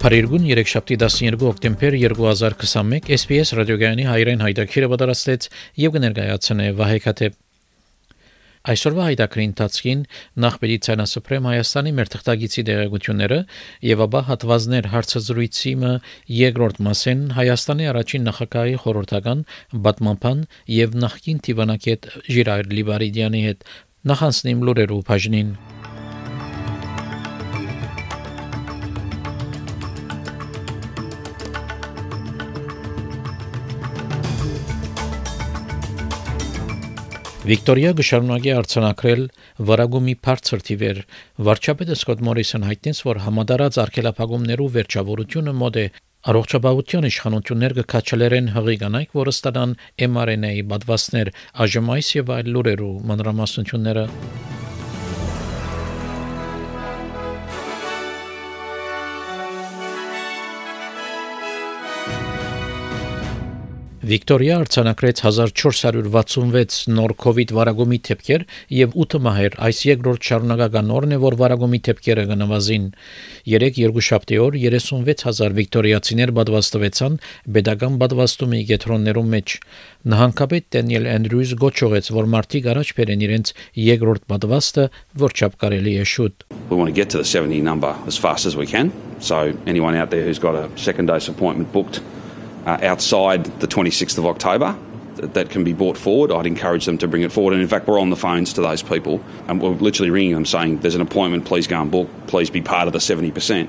Փարիգուն 3-շաբթի 12 հոկտեմբեր 2021 SPS ռադիոգյանի հայրեն հայտակիրը պատրաստեց եւ կներկայացնե Վահե Քաթեփ Այսօրվա հայտակրի ընթացքին նախ պետք է ցանասպրեմ Հայաստանի մեր թղթագիտի դերակցությունները եւ ապա հատվածներ հարցազրույցի մը երկրորդ մասեն Հայաստանի առաջին նախագահի խորհրդական Բատմանփան եւ նախկին Տիվանակետ Ժիրայր Լիբարիդյանի հետ նախանցնիմ լուրերով բաժնին Վիկտորիա գշարունակի արցանակրել վարագումի բարձր թիվեր։ Վարչապետը Սկոտ Մորիսոն հայտնեց, որ համադարած արկելափակումներով վերջավորությունը մոտ է Առողջապահության իշխանություններ կքաչելերեն հղի կանայք, որը ստանան mRNA-ի բադվաստներ, այժմ այս եւ այլ լուրերու մանրամասնությունները Վիկտորիա արձանագրեց 1466 նոր COVID վարագումի դեպքեր եւ 8 մահեր։ Այս երկրորդ շարունակական օրն է, որ վարագումի դեպքերը կնվազին։ 3 երկուշաբթի օր 36000 վիկտորիացիներ պատվաստվեցան pedagogan պատվաստումի կետրոններում մեջ։ Նահանգապետ Դենիել Էնդրյուզ գոչողեց, որ մարտիկ առաջ բերեն իրենց երկրորդ պատվաստը, որ չափ կարելի է շուտ։ We want to get to the 70 number as fast as we can. So anyone out there who's got a second dose appointment booked uh, outside the 26th of October that, that can be brought forward, I'd encourage them to bring it forward. And in fact, we're on the phones to those people and we're literally ringing them saying, There's an appointment, please go and book, please be part of the 70%.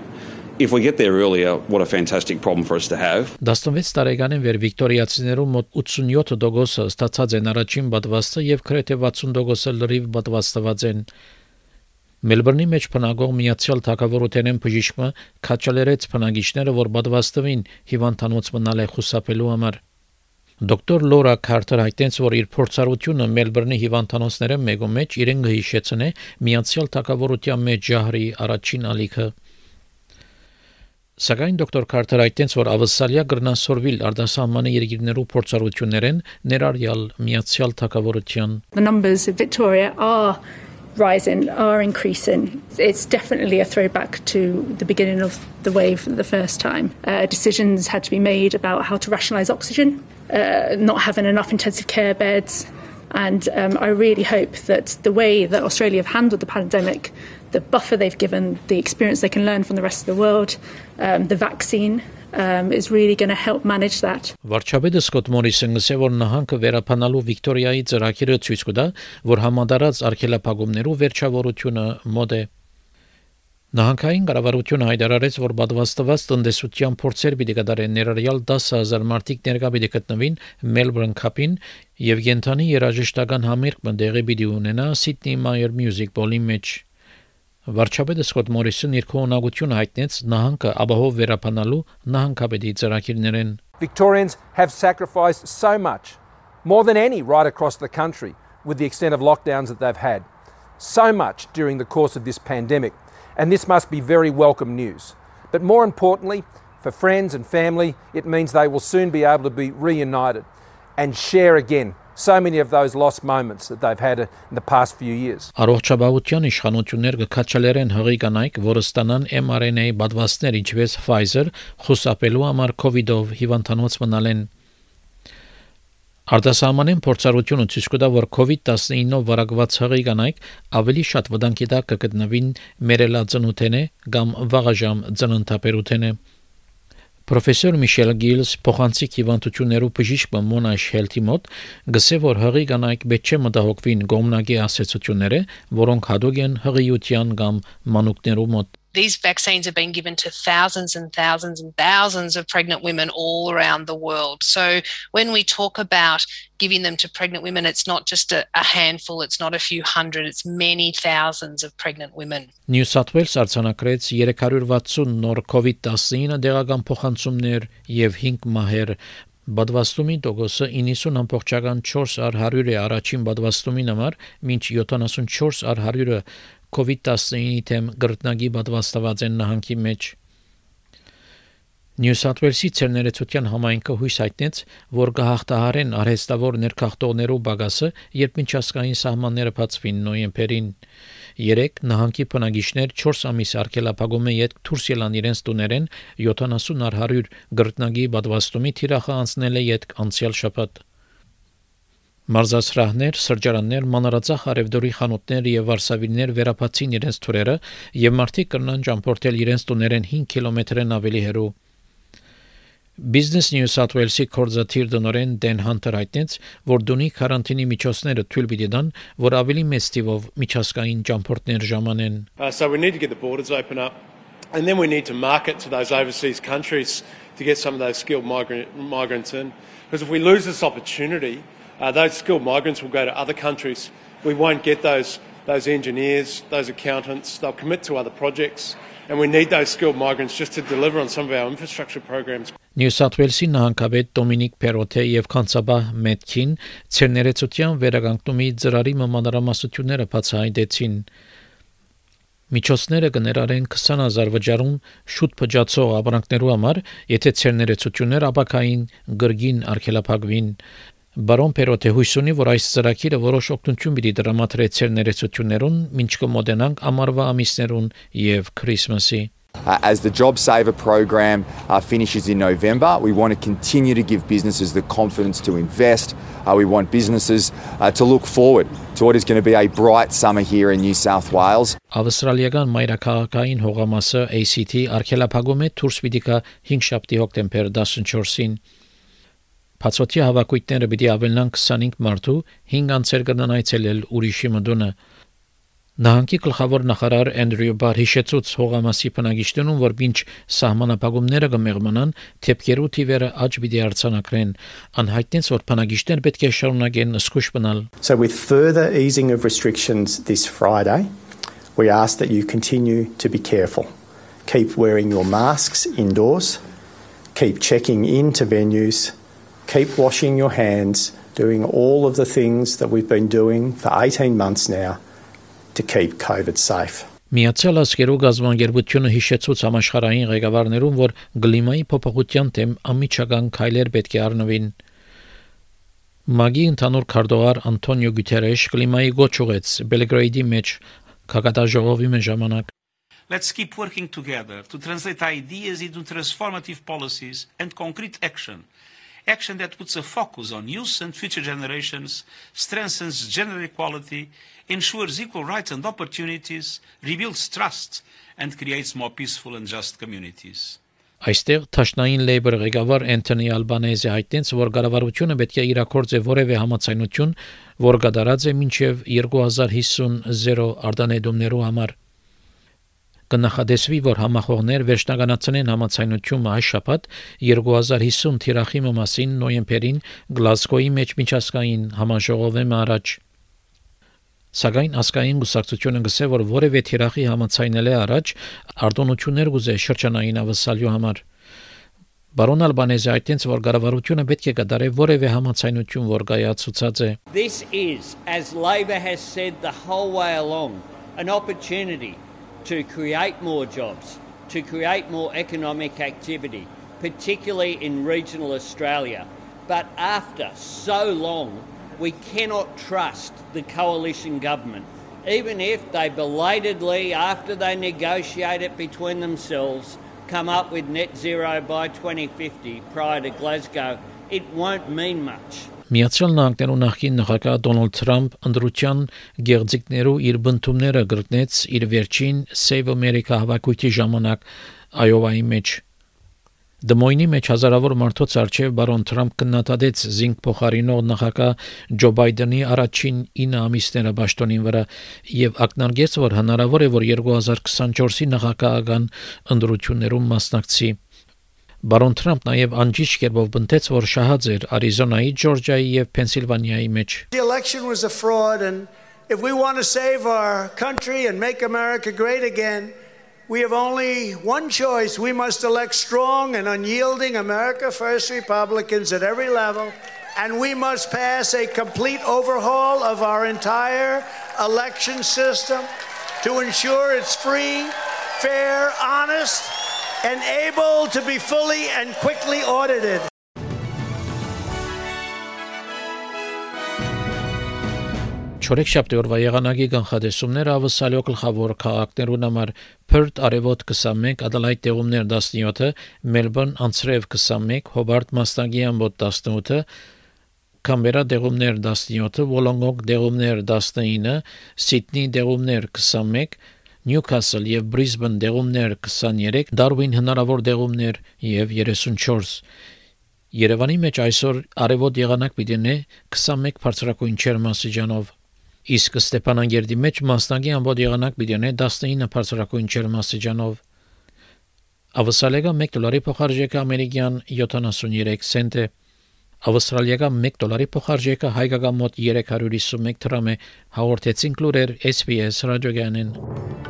If we get there earlier, what a fantastic problem for us to have. 16 տարեկանին վեր վիկտորիացիներու մոտ 87%-ը ստացած են առաջին պատվաստը եւ քրեթե 60%-ը լրիվ պատվաստված են։ Մելբուրնի մեջ բնակող միացյալ թակավորութենեն բժիշկը քաչալերեց բնակիչները, որ պատվաստվին հիվանդանոց մնալ է խուսափելու համար։ Դոկտոր Լորա Քարտեր հայտնեց, որ իր փորձառությունը Մելբուրնի հիվանդանոցները մեկու մեջ իրեն գհիշեցնե միացյալ թակավորության մեջ ջահրի առաջին ալիքը։ Սակայն դոկտոր Քարտեր հայտնեց, որ ավսալիա գրնասորվիլ արտասահմանի երկիրներու փորձառություններեն ներառյալ միացյալ թակավորության The numbers in Victoria are rising, are increasing. It's definitely a throwback to the beginning of the wave the first time. Uh, decisions had to be made about how to rationalise oxygen, uh, not having enough intensive care beds. And um, I really hope that the way that Australia have handled the pandemic, the buffer they've given, the experience they can learn from the rest of the world, um, the vaccine, um, is really going to help manage that. Վարչապետը Սկոտ Մորիսոնը ասել որ նահանգը վերապանալու Վիկտորիայի ծրագիրը ցույց կտա, որ համադարած արգելափակումներով վերջավորությունը մոդ է։ Նահանգային կառավարությունը հայտարարեց, որ պատվաստված տնտեսության փորձեր պիտի կատարեն ներառյալ 10000 մարդիկ ներկա պիտի գտնվին Melbourne Cup-ին եւ Գենթանի երաժշտական համերգը դեղի պիտի ունենա Sydney Meyer Music Bowl-ի մեջ։ Վարչապետը Սկոտ Մորիսոն իր քողնակությունը հայտնեց նահանգը ապահով վերապանալու նահանգապետի ծրագիրներեն։ Victorians have sacrificed so much, more than any right across the country, with the extent of lockdowns that they've had. So much during the course of this pandemic, and this must be very welcome news. But more importantly, for friends and family, it means they will soon be able to be reunited and share again so many of those lost moments that they've had in the past few years. Առողջապահության իշխանություններ կքաչալերեն հղի կանայք, որը ստանան mRNA պատվաստներ, ինչպես Pfizer, խուսափելու համար COVID-ով հիվանդանոց մնալեն։ Արտասահմանեն փորձառությունը ցույց կտա, որ COVID-19-ով վարակված հղի կանայք ավելի շատ վտանգի տակ կգտնվին մերելածնութենե կամ վաղաժամ ծննդապերութենե։ Պրոֆեսոր Միշել Գիլս փոխանցիկ հիվանդություններով բժիշկ Մոնաշ Հելթի մոտ գսե որ հղի կանայք պետք չէ մտահոգվին գոմնագի ասացությունները, որոնք հadoog են հղիության կամ մանուկներու մոտ these vaccines have been given to thousands and thousands and thousands of pregnant women all around the world. So when we talk about giving them to pregnant women, it's not just a, a handful, it's not a few hundred, it's many thousands of pregnant women. New South Wales արձանագրեց 360 նոր COVID-19 դեղական փոխանցումներ եւ 5 մահեր Բադվաստումի տոկոսը 90.4 առ 100 է առաջին բադվաստումին համար, մինչ 74 առ 100-ը COVID-19-ի թեմ գրտնագի բադվաստված են նահանգի մեջ։ Նյու Սաութ Ուելսի ցերներեցության համայնքը հույս հայտնեց, որ կհաղթահարեն արհեստավոր ներքախտողներու բագասը, երբ միջազգային սահմանները բացվին նոյեմբերին։ 3 նահանգի բնակիչներ 4 ամիս արկելափակում է յետ դուրս ելան իրենց տուներեն 70 առ 100 գրտնագի բադվաստումի թիրախը անցնել է յետ անցյալ շաբաթ։ Մարզասրահներ, սրճարաններ, մանրածախ արևդորի խանութներ եւ վարսավիրներ վերապացին իրենց թուրերը եւ մարդիկ կրնան ճամփորդել իրենց տուներեն 5 կիլոմետրեն ավելի հեռու։ Business New South Wales-ի կորզաթիր դնորեն Դեն Հանտեր հայտնեց, որ դունի կարանտինի միջոցները թույլ պիտի տան, որ ավելի մեծ տիվով միջազգային ճամփորդներ ժամանեն։ Uh, so we need to get the borders open up, and then we need to market to those overseas countries to get some of those skilled migrant, migrants in. Because if we lose this opportunity, uh, those skilled migrants will go to other countries. We won't get those those engineers, those accountants. They'll commit to other projects, and we need those skilled migrants just to deliver on some of our infrastructure programs. Նյու Սաութ Ուելսի նահանգապետ Դոմինիկ Պերոթե եւ կանցաբահ Մետքին ցերներեցության վերագանքումի ծրարի մանրամասնությունները բացահայտեցին։ Միջոցները կներառեն 20000 վճարում շուտ փճացող ապրանքներու համար, եթե ցերներեցություններ ապակային գրգին արկելափակվին։ Բարոն Պերոթե հույս ունի, որ այս ծրագիրը որոշ օգնություն պիտի դրամատրե ցերներեցություններուն, ինչ կմոտենանք ամառվա ամիսներուն եւ Քրիսմասի։ Uh, as the JobSaver program uh, finishes in November, we want to continue to give businesses the confidence to invest. Uh, we want businesses uh, to look forward to what is going to be a bright summer here in New South Wales. Ավստրալիական մայրաքաղաքային հողամասը ACT արկելափակում է դուրս պիտի կա 5 շաբթի հոկտեմբեր 14-ին։ Բացօթյա հավաքույտները պիտի ավելնան 25 մարտու 5 անցեր կնան այցելել ուրիշի մդունը։ Նահանգի գլխավոր նախարար Էնդրյու Բար հիշեցուց հողամասի բնակիչներուն, որ ինչ սահմանապահումները կմեղմանան, թեփքերու թիվերը աճ պիտի արձանագրեն։ Անհայտնեց, որ բնակիչներ պետք է շարունակեն սկուշ մնալ։ So, with further easing of restrictions this Friday, we ask that you continue to be careful. Keep wearing your masks indoors, keep checking into venues, keep washing your hands, doing all of the things that we've been doing for 18 months now to keep COVID safe. Միացյալ Աշխարհի գազբանգերությունը հիշեցուց համաշխարհային ղեկավարներուն, որ գլիմայի փոփոխության դեմ ամիջական քայլեր պետք է առնվին։ Մագի ընդհանուր քարտուղար Անտոնիո Գուտերեշ գլիմայի գոչ ուղեց. Բելգրեյդի մեջ քաղաքաժողովի մեջ ժամանակ. Let's keep working together to translate ideas into transformative policies and concrete action action that puts a focus on youth and future generations, strengthens gender equality, ensures equal rights and opportunities, rebuilds trust, and creates more peaceful and just communities. Այստեղ Թաշնային Labor ղեկավար Անտոնի Ալբանեզը հայտնեց, որ կառավարությունը պետք է իրակորձե որևէ համացայնություն, որ կդարած է մինչև 2050 0 արտանետումներու համար կնախադեсվի, որ համախոհներ վերջնականացնեն համացայնությունը այս շաբաթ 2050 թիրախիմը մասին նոյեմբերին Գլասգոյի մեջ միջազգային համաժողովեմ առաջ։ Սակայն ասկային գուսակցությունը գսե որ որևէ թիրախի համացայնել է առաջ արտոնություններ գուզե շրջանային ավսալյու համար։ Բարոն Ալբանեզը այդտենց որ կառավարությունը պետք է կդարե որևէ համացայնություն որ կայացուցած է This is as Labor has said the whole way along an opportunity to create more jobs, to create more economic activity, particularly in regional Australia. But after so long, we cannot trust the coalition government. Even if they belatedly, after they negotiate it between themselves, come up with net zero by 2050 prior to Glasgow, it won't mean much. Միացյալ Նահանգներու նախկին նախագահ Դոնալդ Թրամփ ընդրության գեղձիկներու իր բնդումները գրտնեց իր վերջին Save America հավաքույթի ժամանակ Այովայի մեջ։ Դմոյնի մեջ հազարավոր մարդոց արչև բարոն Թրամփ կնատադեց զինք փոխարինող նախագահ Ջո Բայդենի առաջին 9 ամիսները ճշտոնին վրա եւ ակնարկեց, որ հնարավոր է, որ 2024-ի նախագահական ընտրություններում մասնակցի։ Բարոն Թրամփ նաև անջիշ կերպով բնտեց, որ շահած էր Արիզոնայի, Ջորջիայի եւ Փենսիլվանիայի մեջ։ The election was a fraud and if we want to save our country and make America great again, we have only one choice. We must elect strong and unyielding America First Republicans at every level. and we must pass a complete overhaul of our entire election system to ensure it's free, fair, honest, and able to be fully and quickly audited. Չորեքշաբթի օրվա եղանակի կանխատեսումները ավսալյո գլխավոր քաղաքներուն համար Perth արևոտ 21, Adelaide տեղումներ 17, Melbourne անցրև 21, Hobart մաստագի ամբոտ 18, Կամբերա դեղումներ 17, Wollongong դեղումներ 19, Սիդնի դեղումներ 21, Նյուքասլ եւ Բրիզբեն դեղումներ 23, Դարվին հնարավոր դեղումներ եւ 34 Երևանի մեջ այսօր արևոտ եղանակ պիտի նե 21 բարձրակույն չերմասիջանով իսկ Ստեփանագերդի մեջ մասնագի ամբողջ եղանակ պիտի նե 19 բարձրակույն չերմասիջանով Ավսալեգա 1 դոլարի փոխարժեքը ամերիկյան 73 سنت է Ավստրալիական 1 դոլարի փոխարժեքը հայկական մոտ 351 դրամ է հաղորդեցին կլուրեր SPS ռադիոգանեն